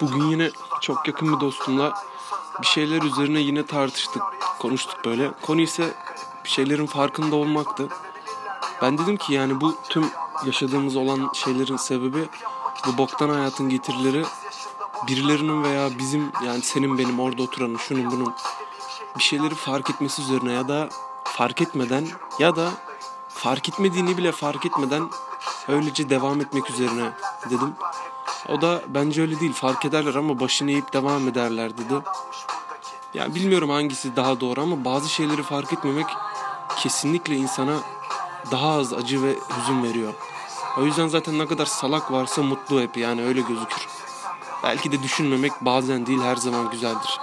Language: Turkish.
Bugün yine çok yakın bir dostumla bir şeyler üzerine yine tartıştık, konuştuk böyle. Konu ise bir şeylerin farkında olmaktı. Ben dedim ki yani bu tüm yaşadığımız olan şeylerin sebebi bu boktan hayatın getirileri birilerinin veya bizim yani senin benim orada oturanın şunun bunun bir şeyleri fark etmesi üzerine ya da fark etmeden ya da fark etmediğini bile fark etmeden öylece devam etmek üzerine dedim. O da bence öyle değil fark ederler ama başını eğip devam ederler dedi. Yani bilmiyorum hangisi daha doğru ama bazı şeyleri fark etmemek kesinlikle insana daha az acı ve hüzün veriyor. O yüzden zaten ne kadar salak varsa mutlu hep yani öyle gözükür. Belki de düşünmemek bazen değil her zaman güzeldir.